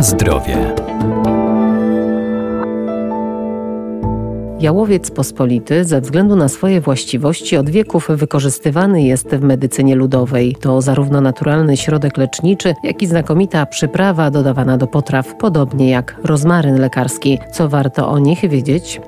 Na zdrowie. Jałowiec pospolity ze względu na swoje właściwości od wieków wykorzystywany jest w medycynie ludowej. To zarówno naturalny środek leczniczy, jak i znakomita przyprawa dodawana do potraw, podobnie jak rozmaryn lekarski. Co warto o nich wiedzieć?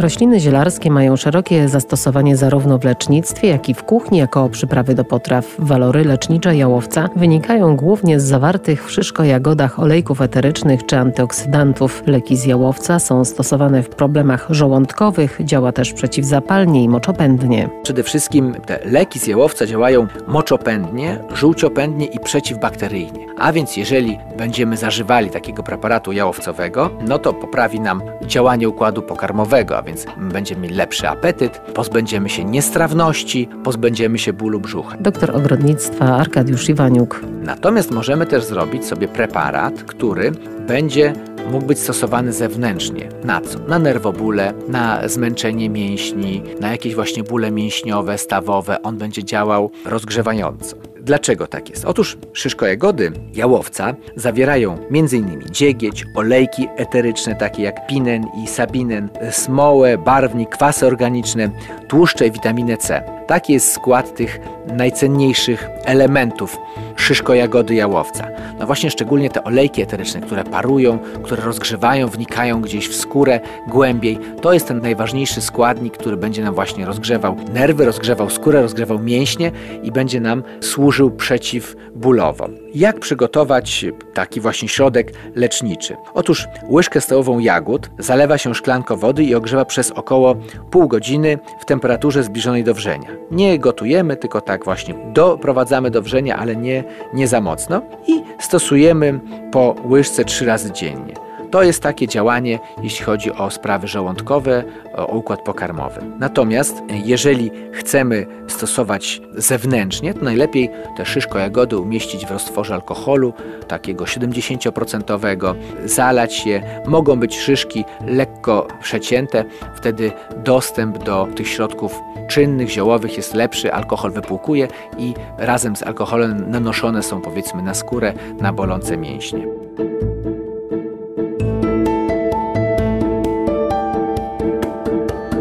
Rośliny zielarskie mają szerokie zastosowanie zarówno w lecznictwie, jak i w kuchni jako przyprawy do potraw. Walory lecznicze jałowca wynikają głównie z zawartych w szyszko-jagodach olejków eterycznych czy antyoksydantów. Leki z jałowca są stosowane w problemach żołądkowych, działa też przeciwzapalnie i moczopędnie. Przede wszystkim te leki z jałowca działają moczopędnie, żółciopędnie i przeciwbakteryjnie. A więc jeżeli będziemy zażywali takiego preparatu jałowcowego, no to poprawi nam działanie układu pokarmowego, a więc będziemy mieli lepszy apetyt, pozbędziemy się niestrawności, pozbędziemy się bólu brzucha. Doktor ogrodnictwa Arkadiusz Iwaniuk. Natomiast możemy też zrobić sobie preparat, który będzie mógł być stosowany zewnętrznie. Na co? Na nerwobóle, na zmęczenie mięśni, na jakieś właśnie bóle mięśniowe, stawowe. On będzie działał rozgrzewająco. Dlaczego tak jest? Otóż szyszko jagody jałowca zawierają m.in. dziegieć, olejki eteryczne takie jak pinen i sabinen, smołę, barwnik, kwasy organiczne, tłuszcze i witaminę C. Taki jest skład tych najcenniejszych elementów szyszko jagody jałowca. No właśnie szczególnie te olejki eteryczne, które parują, które rozgrzewają, wnikają gdzieś w skórę głębiej. To jest ten najważniejszy składnik, który będzie nam właśnie rozgrzewał nerwy, rozgrzewał skórę, rozgrzewał mięśnie i będzie nam służył przeciwbólowo. Jak przygotować taki właśnie środek leczniczy? Otóż łyżkę stołową jagód zalewa się szklanką wody i ogrzewa przez około pół godziny w temperaturze zbliżonej do wrzenia. Nie gotujemy, tylko tak właśnie doprowadzamy do wrzenia, ale nie, nie za mocno i stosujemy po łyżce trzy razy dziennie. To jest takie działanie, jeśli chodzi o sprawy żołądkowe, o układ pokarmowy. Natomiast jeżeli chcemy stosować zewnętrznie, to najlepiej te szyszko jagody umieścić w roztworze alkoholu, takiego 70%, zalać je. Mogą być szyszki lekko przecięte, wtedy dostęp do tych środków czynnych, ziołowych jest lepszy, alkohol wypłukuje i razem z alkoholem nanoszone są powiedzmy na skórę, na bolące mięśnie.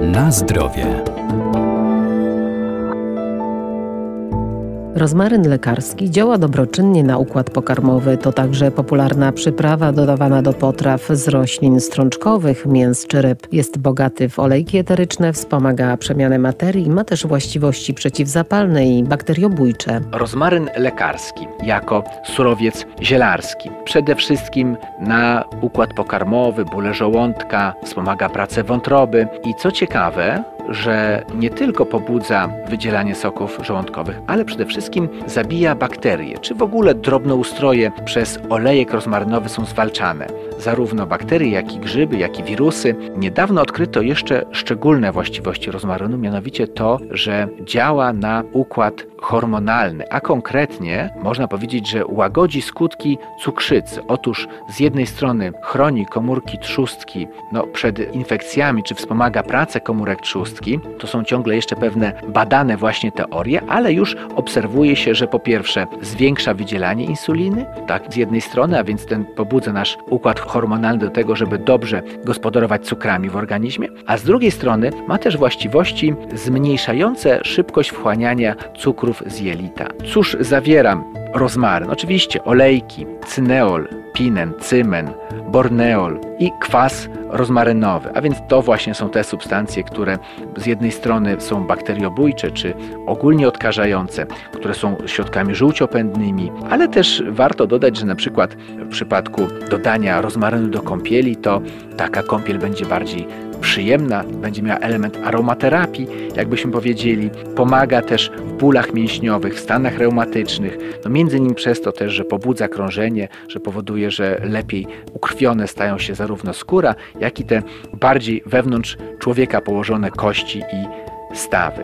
Na zdrowie. Rozmaryn lekarski działa dobroczynnie na układ pokarmowy. To także popularna przyprawa dodawana do potraw z roślin strączkowych, mięs czy ryb. Jest bogaty w olejki eteryczne, wspomaga przemianę materii, ma też właściwości przeciwzapalne i bakteriobójcze. Rozmaryn lekarski jako surowiec zielarski. Przede wszystkim na układ pokarmowy, bóle żołądka, wspomaga pracę wątroby i co ciekawe, że nie tylko pobudza wydzielanie soków żołądkowych, ale przede wszystkim zabija bakterie, czy w ogóle drobnoustroje przez olejek rozmarynowy są zwalczane. Zarówno bakterie, jak i grzyby, jak i wirusy. Niedawno odkryto jeszcze szczególne właściwości rozmarynu, mianowicie to, że działa na układ hormonalny, a konkretnie można powiedzieć, że łagodzi skutki cukrzycy. Otóż z jednej strony chroni komórki trzustki no, przed infekcjami, czy wspomaga pracę komórek trzustki. To są ciągle jeszcze pewne badane właśnie teorie, ale już obserwuje się, że po pierwsze zwiększa wydzielanie insuliny, tak, z jednej strony, a więc ten pobudza nasz układ hormonalny do tego, żeby dobrze gospodarować cukrami w organizmie, a z drugiej strony ma też właściwości zmniejszające szybkość wchłaniania cukrów z jelita. Cóż zawieram rozmaryn? Oczywiście olejki, cyneol, pinen, cymen, borneol i kwas rozmarynowy. A więc to właśnie są te substancje, które z jednej strony są bakteriobójcze czy ogólnie odkażające, które są środkami żółciopędnymi, ale też warto dodać, że na przykład w przypadku dodania rozmarynu do kąpieli, to taka kąpiel będzie bardziej przyjemna, będzie miała element aromaterapii, jakbyśmy powiedzieli. Pomaga też w bólach mięśniowych, w stanach reumatycznych. No między innymi przez to też, że pobudza krążenie, że powoduje, że lepiej ukrwione stają się zarówno skóra, jak i te bardziej wewnątrz człowieka położone kości i stawy.